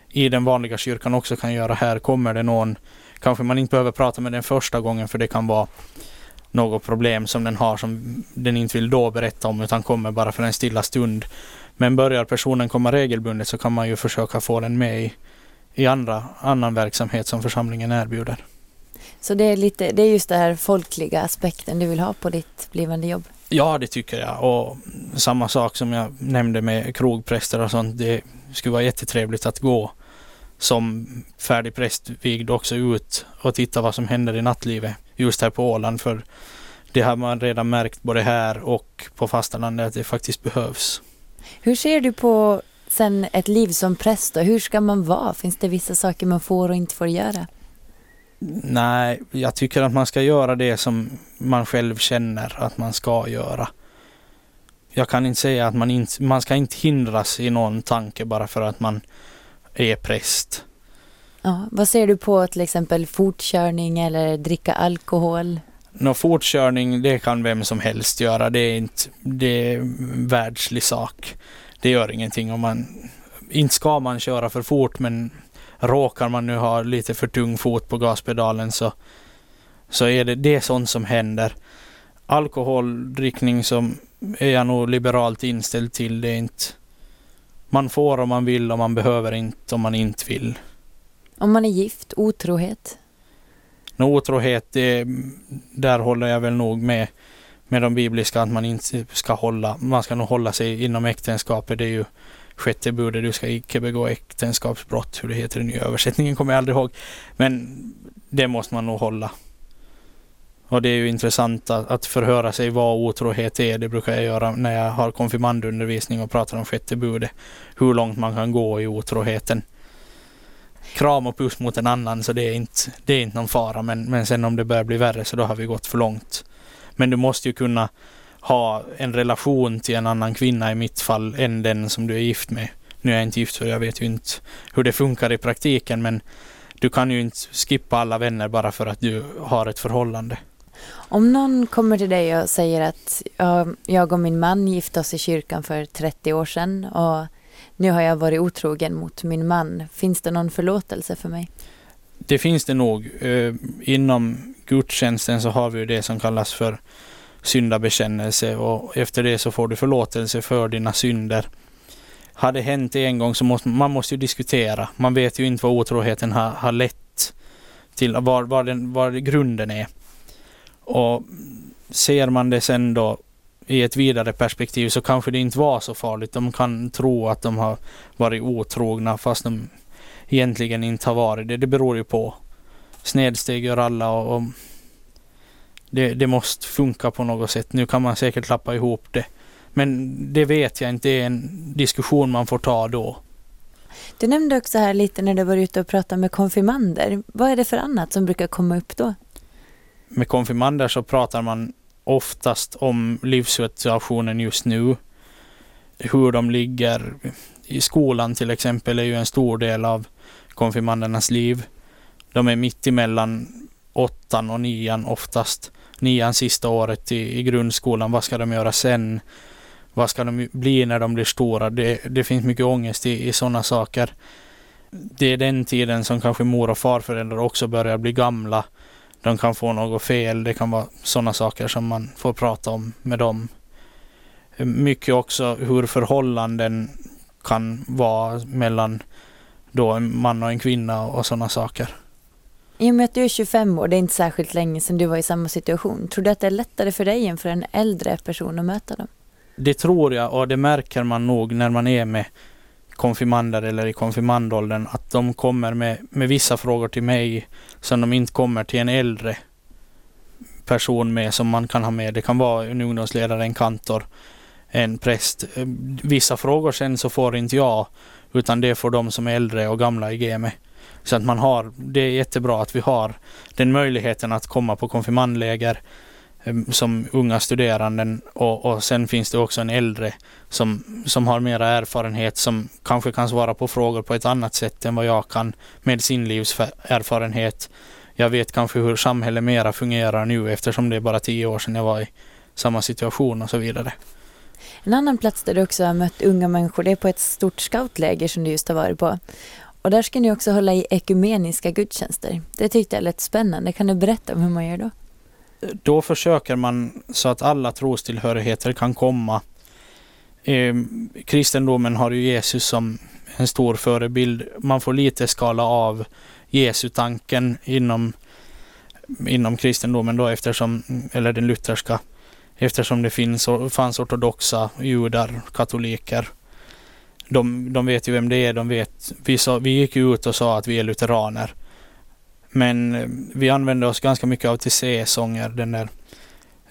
i den vanliga kyrkan också kan göra här. Kommer det någon kanske man inte behöver prata med den första gången för det kan vara något problem som den har som den inte vill då berätta om utan kommer bara för en stilla stund. Men börjar personen komma regelbundet så kan man ju försöka få den med i, i andra, annan verksamhet som församlingen erbjuder.
Så det är, lite, det är just den här folkliga aspekten du vill ha på ditt blivande jobb?
Ja, det tycker jag. Och samma sak som jag nämnde med krogpräster och sånt. Det skulle vara jättetrevligt att gå som färdig prästvigd också ut och titta vad som händer i nattlivet just här på Åland. För det har man redan märkt både här och på fastlandet att det faktiskt behövs.
Hur ser du på sen ett liv som präst och hur ska man vara? Finns det vissa saker man får och inte får göra?
Nej, jag tycker att man ska göra det som man själv känner att man ska göra. Jag kan inte säga att man inte, man ska inte hindras i någon tanke bara för att man är präst.
Ja, vad ser du på till exempel fortkörning eller dricka alkohol?
Nå, fortkörning, det kan vem som helst göra. Det är inte det är en världslig sak. Det gör ingenting om man... Inte ska man köra för fort, men råkar man nu ha lite för tung fot på gaspedalen så, så är det, det är sånt som händer. Alkoholdrickning som är jag nog liberalt inställd till. Det är inte man får om man vill och man behöver inte om man inte vill.
Om man är gift, otrohet?
No, otrohet, det, där håller jag väl nog med, med de bibliska att man inte ska hålla, man ska nog hålla sig inom äktenskapet. Det är ju sjätte budet, du ska icke begå äktenskapsbrott, hur det heter i nya översättningen kommer jag aldrig ihåg. Men det måste man nog hålla. Och det är ju intressant att, att förhöra sig vad otrohet är. Det brukar jag göra när jag har konfirmandundervisning och pratar om sjätte budet. Hur långt man kan gå i otroheten. Kram och puss mot en annan så det är inte, det är inte någon fara. Men, men sen om det börjar bli värre så då har vi gått för långt. Men du måste ju kunna ha en relation till en annan kvinna i mitt fall än den som du är gift med. Nu är jag inte gift så jag vet ju inte hur det funkar i praktiken men du kan ju inte skippa alla vänner bara för att du har ett förhållande.
Om någon kommer till dig och säger att jag och min man gifte oss i kyrkan för 30 år sedan och nu har jag varit otrogen mot min man. Finns det någon förlåtelse för mig?
Det finns det nog. Eh, inom gudstjänsten så har vi det som kallas för syndabekännelse och efter det så får du förlåtelse för dina synder. har det hänt en gång så måste man måste ju diskutera. Man vet ju inte vad otroheten har, har lett till, var, var, den, var grunden är. Och ser man det sen då i ett vidare perspektiv så kanske det inte var så farligt. De kan tro att de har varit otrogna fast de egentligen inte har varit det. Det beror ju på. Snedsteg gör alla och, och det, det, måste funka på något sätt. Nu kan man säkert lappa ihop det. Men det vet jag inte, det är en diskussion man får ta då.
Du nämnde också här lite när du var ute och pratade med konfirmander. Vad är det för annat som brukar komma upp då?
Med konfirmander så pratar man oftast om livssituationen just nu. Hur de ligger i skolan till exempel är ju en stor del av konfirmandernas liv. De är mitt emellan åttan och nian oftast. Nian sista året i, i grundskolan. Vad ska de göra sen? Vad ska de bli när de blir stora? Det, det finns mycket ångest i, i sådana saker. Det är den tiden som kanske mor och farföräldrar också börjar bli gamla. De kan få något fel. Det kan vara sådana saker som man får prata om med dem. Mycket också hur förhållanden kan vara mellan då en man och en kvinna och sådana saker.
I och med att du är 25 år, det är inte särskilt länge sedan du var i samma situation. Tror du att det är lättare för dig än för en äldre person att möta dem?
Det tror jag och det märker man nog när man är med konfirmander eller i konfirmandåldern att de kommer med, med vissa frågor till mig som de inte kommer till en äldre person med som man kan ha med. Det kan vara en ungdomsledare, en kantor, en präst. Vissa frågor sen så får inte jag utan det får de som är äldre och gamla i GME. Så att man har, det är jättebra att vi har den möjligheten att komma på konfirmandläger Ehm, som unga studeranden och, och sen finns det också en äldre som, som har mera erfarenhet som kanske kan svara på frågor på ett annat sätt än vad jag kan med sin livserfarenhet. Jag vet kanske hur samhället mera fungerar nu eftersom det är bara tio år sedan jag var i samma situation och så vidare.
En annan plats där du också har mött unga människor det är på ett stort scoutläger som du just har varit på. Och där ska ni också hålla i ekumeniska gudstjänster. Det tyckte jag lät spännande. Kan du berätta om hur man gör då?
Då försöker man så att alla trostillhörigheter kan komma. Eh, kristendomen har ju Jesus som en stor förebild. Man får lite skala av Jesu-tanken inom, inom kristendomen då eftersom, eller den lutherska, eftersom det finns, fanns ortodoxa judar, katoliker. De, de vet ju vem det är, de vet, vi, sa, vi gick ut och sa att vi är lutheraner. Men eh, vi använde oss ganska mycket av Tissé-sånger, den där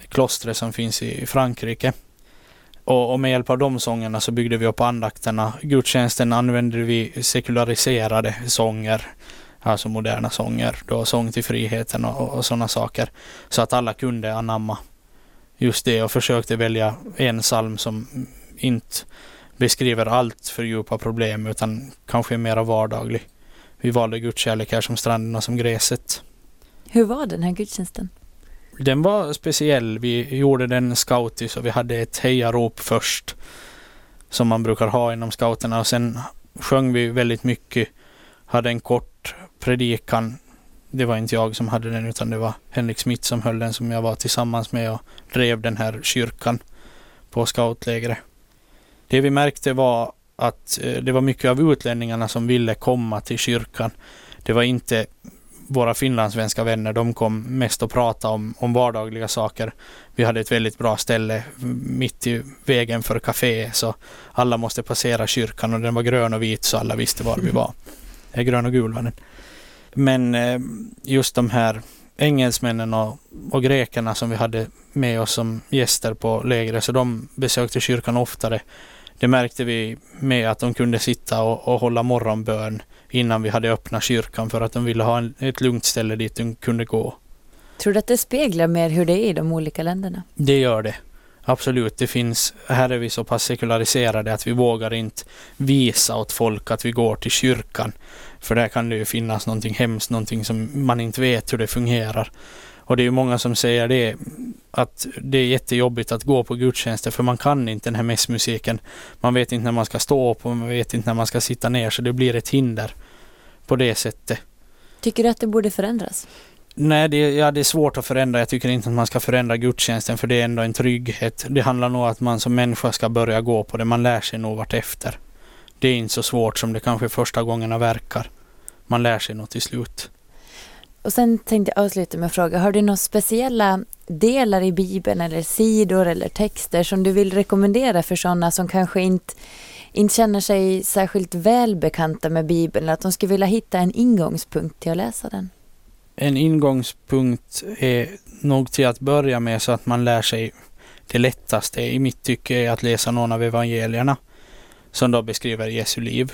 klostret som finns i Frankrike. Och, och, med hjälp av de sångerna så byggde vi upp andakterna. Gudstjänsten använde vi sekulariserade sånger, alltså moderna sånger, då sång till friheten och, och sådana saker. Så att alla kunde anamma just det och försökte välja en psalm som inte beskriver allt för djupa problem utan kanske är mera vardaglig vi valde Gudskärlek här som stranden och som gräset.
Hur var den här gudstjänsten?
Den var speciell. Vi gjorde den scoutis och vi hade ett hejarop först. Som man brukar ha inom scouterna och sen sjöng vi väldigt mycket. Hade en kort predikan. Det var inte jag som hade den utan det var Henrik Smith som höll den som jag var tillsammans med och drev den här kyrkan på scoutlägret. Det vi märkte var att eh, det var mycket av utlänningarna som ville komma till kyrkan. Det var inte våra finlandssvenska vänner, de kom mest att prata om, om vardagliga saker. Vi hade ett väldigt bra ställe mitt i vägen för kafé så alla måste passera kyrkan och den var grön och vit så alla visste var vi var. är grön och gul var den. Men eh, just de här engelsmännen och, och grekerna som vi hade med oss som gäster på lägret så de besökte kyrkan oftare det märkte vi med att de kunde sitta och, och hålla morgonbön innan vi hade öppnat kyrkan för att de ville ha en, ett lugnt ställe dit de kunde gå.
Tror du att det speglar mer hur det är i de olika länderna?
Det gör det. Absolut, det finns, här är vi så pass sekulariserade att vi vågar inte visa åt folk att vi går till kyrkan. För där kan det ju finnas någonting hemskt, någonting som man inte vet hur det fungerar. Och det är ju många som säger det, att det är jättejobbigt att gå på gudstjänster för man kan inte den här mässmusiken. Man vet inte när man ska stå upp och man vet inte när man ska sitta ner så det blir ett hinder på det sättet.
Tycker du att det borde förändras?
Nej, det, ja, det är svårt att förändra. Jag tycker inte att man ska förändra gudstjänsten för det är ändå en trygghet. Det handlar nog om att man som människa ska börja gå på det. Man lär sig nog efter. det är inte så svårt som det kanske första gångerna verkar. Man lär sig något till slut.
Och sen tänkte jag avsluta med att fråga, har du några speciella delar i Bibeln eller sidor eller texter som du vill rekommendera för sådana som kanske inte, inte känner sig särskilt välbekanta med Bibeln, att de skulle vilja hitta en ingångspunkt till att läsa den?
En ingångspunkt är nog till att börja med så att man lär sig det lättaste i mitt tycke är att läsa någon av evangelierna som då beskriver Jesu liv.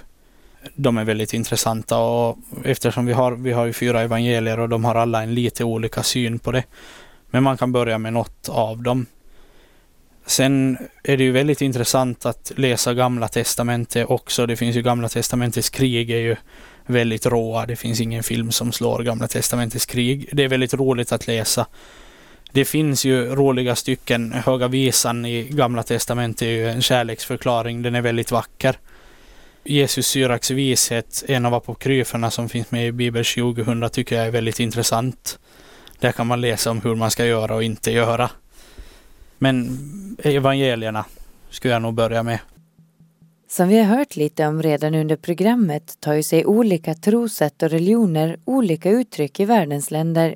De är väldigt intressanta och eftersom vi har, vi har ju fyra evangelier och de har alla en lite olika syn på det. Men man kan börja med något av dem. Sen är det ju väldigt intressant att läsa Gamla Testamentet också. Det finns ju Gamla Testamentets krig är ju väldigt råa. Det finns ingen film som slår Gamla Testamentets krig. Det är väldigt roligt att läsa. Det finns ju roliga stycken. Höga visan i Gamla Testamentet är ju en kärleksförklaring. Den är väldigt vacker. Jesus Syraks vishet, en av apokryferna som finns med i Bibel 2000, tycker jag är väldigt intressant. Där kan man läsa om hur man ska göra och inte göra. Men evangelierna skulle jag nog börja med.
Som vi har hört lite om redan under programmet tar ju sig olika trosätt och religioner olika uttryck i världens länder.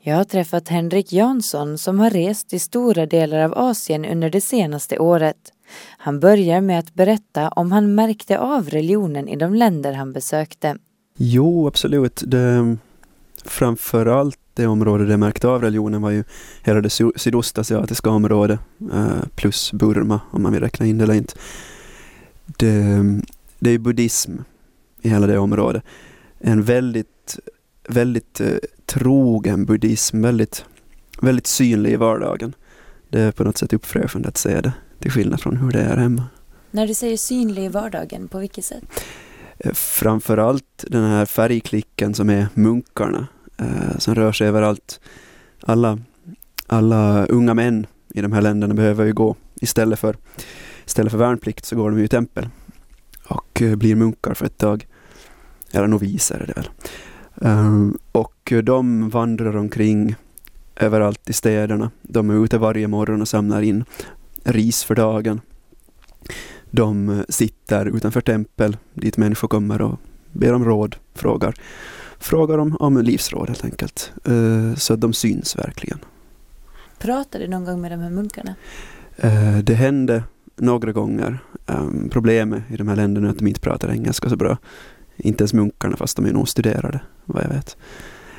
Jag har träffat Henrik Jansson som har rest i stora delar av Asien under det senaste året. Han börjar med att berätta om han märkte av religionen i de länder han besökte.
Jo, absolut. Det, framförallt det område där jag märkte av religionen var ju hela det sydostasiatiska området eh, plus Burma om man vill räkna in det eller inte. Det, det är buddhism i hela det området. En väldigt, väldigt eh, trogen buddhism, väldigt, väldigt synlig i vardagen. Det är på något sätt uppfräschande att se det, till skillnad från hur det är hemma.
När du säger synlig i vardagen, på vilket sätt?
Eh, framförallt den här färgklicken som är munkarna, eh, som rör sig överallt. Alla, alla unga män i de här länderna behöver ju gå, istället för, istället för värnplikt så går de ju i tempel och eh, blir munkar för ett tag. Eller noviser är det väl. Um, och de vandrar omkring överallt i städerna. De är ute varje morgon och samlar in ris för dagen. De sitter utanför tempel dit människor kommer och ber om råd, frågar, frågar om, om livsråd helt enkelt. Uh, så de syns verkligen.
Pratade du någon gång med de här munkarna?
Uh, det hände några gånger. Um, problemet i de här länderna är att de inte pratar engelska så bra. Inte ens munkarna fast de är nog studerade, vad jag vet.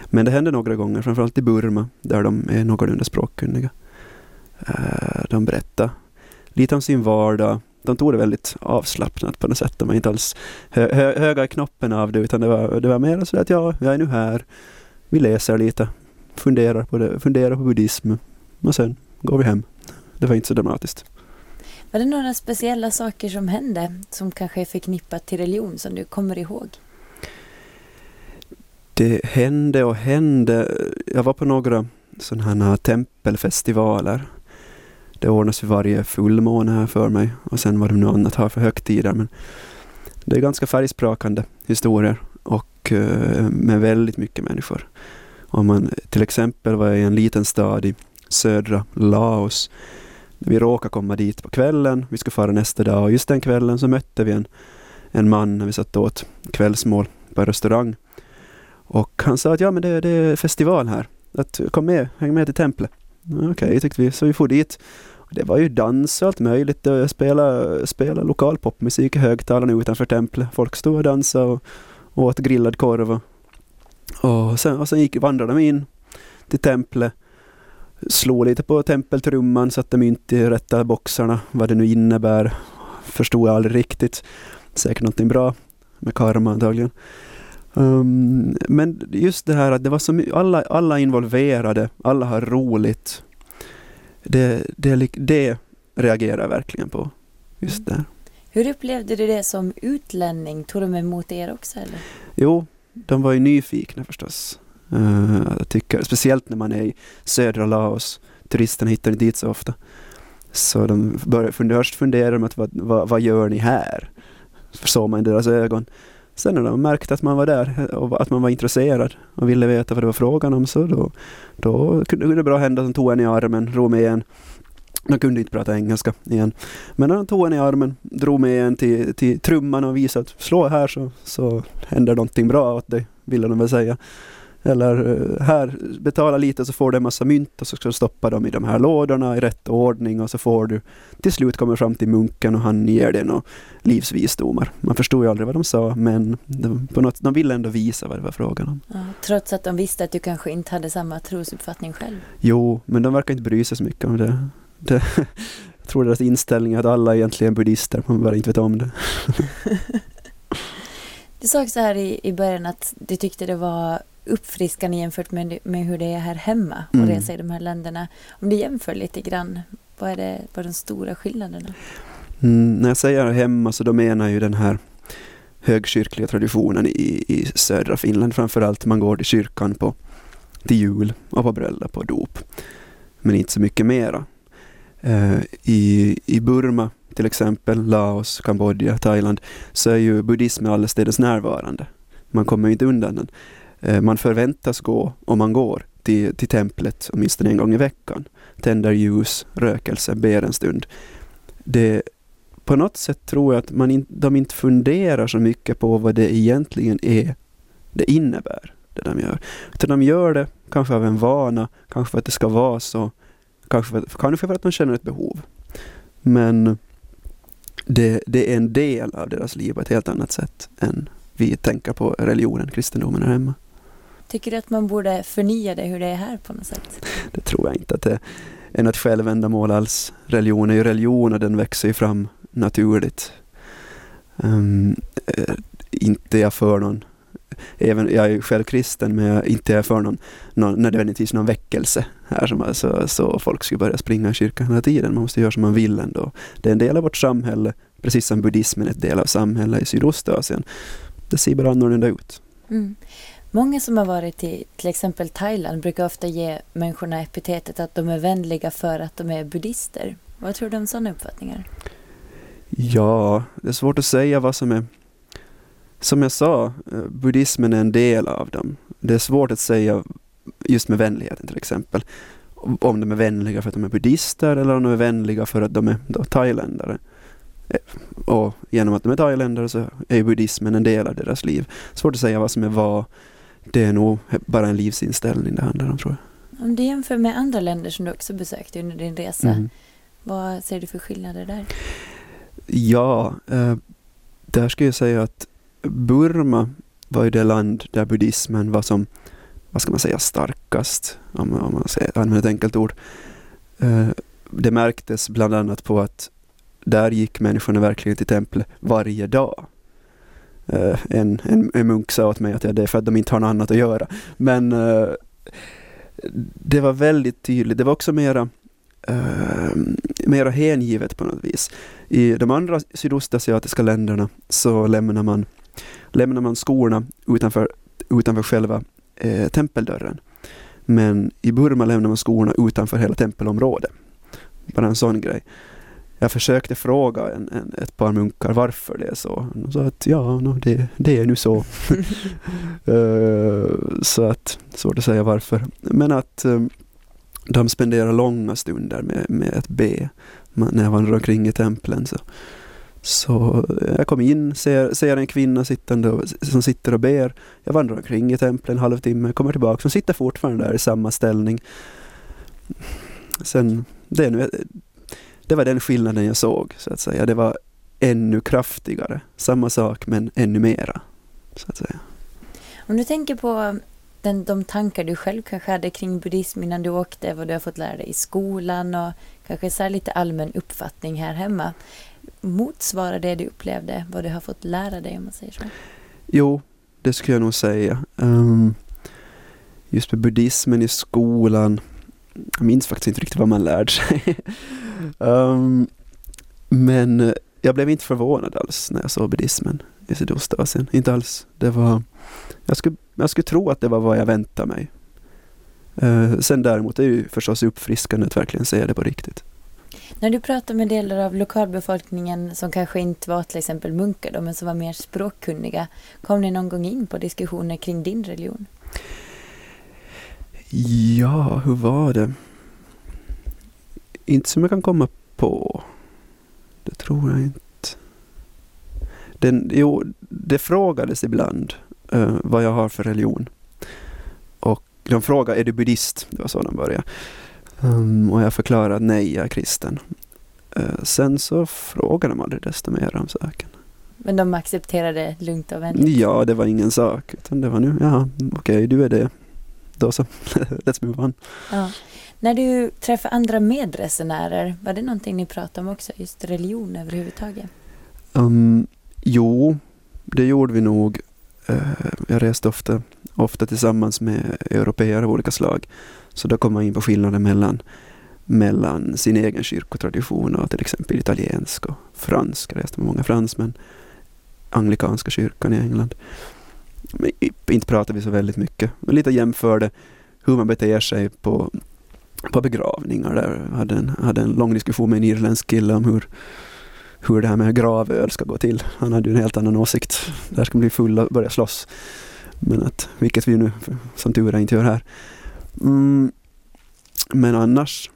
Men det hände några gånger, framförallt i Burma, där de är någorlunda språkkunniga. Uh, de berättade lite om sin vardag. De tog det väldigt avslappnat på något sätt. De var inte alls hö hö höga i knoppen av det, utan det var, det var mer så att ja, jag är nu här. Vi läser lite, funderar på, det, funderar på buddhism och sen går vi hem. Det var inte så dramatiskt.
Var det några speciella saker som hände som kanske är förknippat till religion som du kommer ihåg?
Det hände och hände. Jag var på några sådana här tempelfestivaler. Det ordnas för varje fullmåne här för mig och sen vad de nu annat har för högtider. Men det är ganska färgsprakande historier och eh, med väldigt mycket människor. Om man till exempel var i en liten stad i södra Laos vi råkade komma dit på kvällen, vi skulle fara nästa dag och just den kvällen så mötte vi en, en man när vi satt åt kvällsmål på en restaurang. Och han sa att ja men det, det är festival här, att kom med, häng med till templet. Okej, okay, tyckte vi, så vi for dit. Det var ju dans och allt möjligt, eh, spela, spela lokal popmusik i högtalarna utanför templet. Folk stod och dansade och, åt grillad korv. Och, och, sen, och sen gick, vandrade de in till templet slå lite på tempeltrumman, satte mynt i rätta boxarna, vad det nu innebär. Förstod jag aldrig riktigt. Säkert någonting bra med karma antagligen. Um, men just det här att det var så mycket, alla, alla involverade, alla har roligt. Det, det, det reagerar jag verkligen på. Just det.
Hur upplevde du det som utlänning? Tog de emot er också eller?
Jo, de var ju nyfikna förstås. Uh, jag tycker, speciellt när man är i södra Laos. Turisterna hittar inte dit så ofta. Så de börjar först fundera om att vad, vad, vad gör ni här? Såg man i deras ögon. Sen när de märkte att man var där eh, och att man var intresserad och ville veta vad det var frågan om så då, då kunde det bra hända att de tog en i armen, drog med en De kunde inte prata engelska igen. Men de tog en i armen, drog med en till, till trumman och visade att slå här så, så händer någonting bra åt dig, ville de väl säga. Eller eh, här, betala lite så får du en massa mynt och så ska du stoppa dem i de här lådorna i rätt ordning och så får du till slut komma fram till munken och han ger dig några livsvisdomar. Man förstod ju aldrig vad de sa men de, på något, de ville ändå visa vad det var frågan om.
Ja, trots att de visste att du kanske inte hade samma trosuppfattning själv?
Jo, men de verkar inte bry sig så mycket om det. det [laughs] jag tror deras inställning är att alla egentligen är buddhister, man bara inte vet om det. [laughs]
du sa så här i, i början att du tyckte det var uppfriskande jämfört med, med hur det är här hemma och mm. resa i de här länderna. Om du jämför lite grann, vad är, det, vad är de stora skillnaderna?
Mm, när jag säger hemma så då menar jag ju den här högkyrkliga traditionen i, i södra Finland framförallt. Man går till kyrkan på, till jul och på bröllop och dop. Men inte så mycket mera. Uh, i, I Burma till exempel, Laos, Kambodja, Thailand så är ju buddhismen allestädes närvarande. Man kommer inte undan den. Eh, man förväntas gå, om man går, till, till templet åtminstone en gång i veckan. Tänder ljus, rökelse, ber en stund. Det, på något sätt tror jag att man in, de inte funderar så mycket på vad det egentligen är det innebär, det de gör. Utan de gör det kanske av en vana, kanske för att det ska vara så, kanske för, kanske för att de känner ett behov. Men det, det är en del av deras liv på ett helt annat sätt än vi tänker på religionen, kristendomen här hemma.
Tycker du att man borde förnya det hur det är här på något sätt?
Det tror jag inte att det är något självändamål alls. Religion är ju religion och den växer ju fram naturligt. Um, inte jag för någon Även, jag är själv kristen men jag inte är för någon, någon nödvändigtvis någon väckelse här som alltså, så folk skulle börja springa i kyrkan hela tiden. Man måste göra som man vill ändå. Det är en del av vårt samhälle, precis som buddhismen är en del av samhället i Sydostasien. Det ser bara annorlunda ut.
Mm. Många som har varit i till exempel Thailand brukar ofta ge människorna epitetet att de är vänliga för att de är buddister. Vad tror du om sådana uppfattningar?
Ja, det är svårt att säga vad som är... Som jag sa, eh, buddhismen är en del av dem. Det är svårt att säga just med vänligheten till exempel. Om de är vänliga för att de är buddister eller om de är vänliga för att de är då, thailändare. Eh, och genom att de är thailändare så är buddhismen en del av deras liv. Svårt att säga vad som är vad det är nog bara en livsinställning det handlar om tror jag.
Om du jämför med andra länder som du också besökte under din resa, mm. vad ser du för skillnader där?
Ja, eh, där skulle jag säga att Burma var ju det land där buddhismen var som, vad ska man säga, starkast, om, om man säger, använder ett enkelt ord. Eh, det märktes bland annat på att där gick människorna verkligen till templet varje dag. Eh, en, en, en, munk sa åt mig att det är för att de inte har något annat att göra. Men eh, det var väldigt tydligt. Det var också mera, uh, mera hängivet på något vis. I de andra sydostasiatiska länderna så lämnar man, lämnar man skorna utanför, utanför själva eh, tempeldörren. Men i Burma lämnar man skorna utanför hela tempelområdet. Bara en sån grej. Jag försökte fråga en, en, ett par munkar varför det är så. De sa att ja, no, det, det är nu så. uh, [laughs] [laughs] så att, svårt att säga varför. Men att um, de spenderar långa stunder med, med ett B när jag vandrar omkring i templen. Så. Så jag kom in, ser, ser en kvinna sittande och, som sitter och ber. Jag vandrar omkring i templen en halvtimme, kommer tillbaka. Hon sitter fortfarande där i samma ställning. Sen, det är nu det var den skillnaden jag såg, så att säga. Det var ännu kraftigare. Samma sak, men ännu mera, så att säga.
Om du tänker på den, de tankar du själv kanske hade kring buddhism innan du åkte, vad du har fått lära dig i skolan och kanske så lite allmän uppfattning här hemma. Motsvarar det du upplevde vad du har fått lära dig om man säger så?
Jo, det skulle jag nog säga. Um, just med buddhismen i skolan, jag minns faktiskt inte riktigt vad man lärde sig. Um, men eh, jag blev inte förvånad alls när jag såg buddhismen i Sydostasien. Inte alls. Det var, jag, skulle, jag skulle tro att det var vad jag väntade mig. Uh, sen däremot är det ju förstås uppfriskande att verkligen se det på riktigt.
När du pratar med delar av lokalbefolkningen som kanske inte var till exempel munkar då, men som var mer språkkunniga, kom ni någon gång in på diskussioner kring din religion?
Ja, hur var det? Inte som jag kan komma på. Det tror jag inte. Den, jo, det frågades ibland uh, vad jag har för religion. Och de frågade, är du buddhist? Det var så de började. Um, och jag förklarade nej, jag är kristen. Uh, sen så frågade de aldrig desto mer om saken.
Men de accepterade lugnt och vänligt?
Ja, det var ingen sak. Utan det var nu, ja, okej, okay, du är det. Då så, [laughs] let's move on.
Ja. När du träffar andra medresenärer, var det någonting ni pratade om också? Just religion överhuvudtaget?
Um, jo, det gjorde vi nog. Eh, jag reste ofta, ofta tillsammans med europeer av olika slag. Så då kom man in på skillnaden mellan, mellan sin egen kyrkotradition och till exempel italiensk och fransk. Jag reste med många fransmän. Anglikanska kyrkan i England. Men inte pratade vi så väldigt mycket. Men lite jämförde hur man beter sig på på begravningar där. Hade en, hade en lång diskussion med en irländsk kille om hur, hur det här med gravöl ska gå till. Han hade ju en helt annan åsikt. Där ska man bli full och börja slåss. Men att, vilket vi nu som tur är inte gör här. Mm, men annars,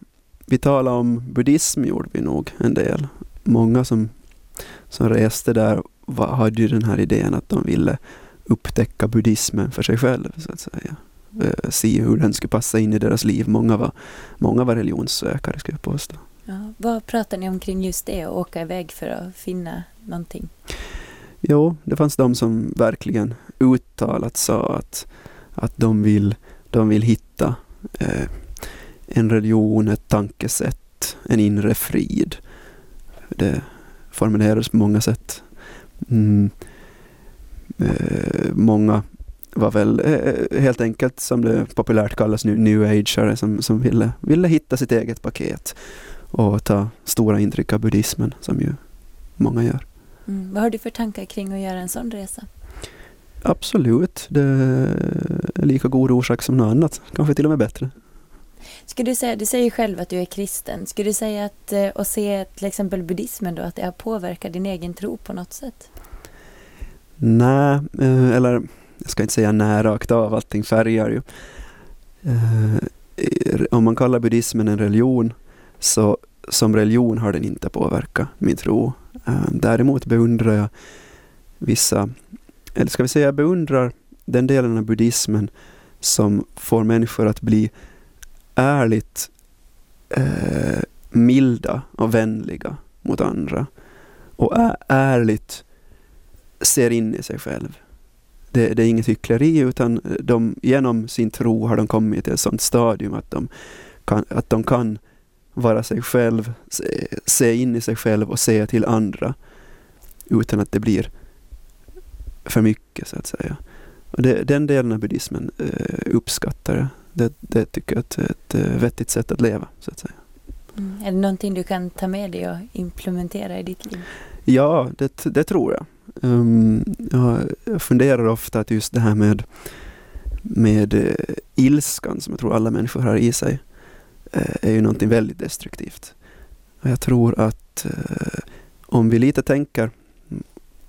vi talade om buddhism gjorde vi nog en del. Många som, som reste där var, hade ju den här idén att de ville upptäcka buddhismen för sig själv så att säga. Eh, se hur den skulle passa in i deras liv. Många var, många var religionssökare skulle jag påstå.
Ja, vad pratar ni om kring just det och åka iväg för att finna någonting?
Jo, det fanns de som verkligen uttalat sa att, att de, vill, de vill hitta eh, en religion, ett tankesätt, en inre frid. Det formulerades på många sätt. Mm. Eh, många var väl eh, helt enkelt, som det populärt kallas nu, new ageare som, som ville, ville hitta sitt eget paket och ta stora intryck av buddhismen som ju många gör.
Mm. Vad har du för tankar kring att göra en sån resa?
Absolut, det är lika god orsak som något annat, kanske till och med bättre.
Skulle du säga, du säger själv att du är kristen, skulle du säga att, och eh, se till exempel buddhismen då, att det har påverkat din egen tro på något sätt?
Nej, eh, eller jag ska inte säga när rakt av, allting färgar ju. Eh, om man kallar buddhismen en religion, så som religion har den inte påverkat min tro. Eh, däremot beundrar jag vissa, eller ska vi säga jag beundrar den delen av buddhismen som får människor att bli ärligt eh, milda och vänliga mot andra. Och ärligt ser in i sig själv det, det, är inget hyckleri utan de, genom sin tro har de kommit till ett sådant stadium att de kan, att de kan vara sig själv, se, se in i sig själv och se till andra utan att det blir för mycket så att säga. Och det, den delen av buddhismen eh, uppskattar jag. Det, det tycker jag är ett, ett eh, vettigt sätt att leva så att säga.
Mm. Är det någonting du kan ta med dig och implementera i ditt liv?
Ja, det, det tror jag. Um, jag funderar ofta att just det här med, med uh, ilskan som jag tror alla människor har i sig uh, är ju någonting väldigt destruktivt. Och jag tror att uh, om vi lite tänker,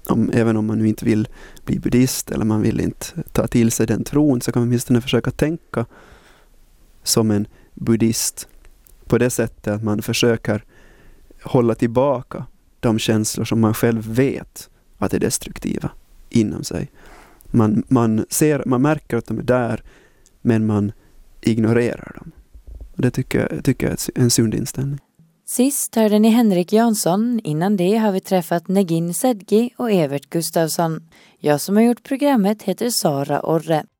om, även om man nu inte vill bli buddhist eller man vill inte ta till sig den tron, så kan man åtminstone försöka tänka som en buddhist på det sättet att man försöker hålla tillbaka de känslor som man själv vet att är destruktiva inom sig. Man, man, ser, man märker att de är där, men man ignorerar dem. Det tycker jag, tycker jag är en sund inställning.
Sist hörde ni Henrik Jansson, innan det har vi träffat Negin Sedgi och Evert Gustafsson. Jag som har gjort programmet heter Sara Orre.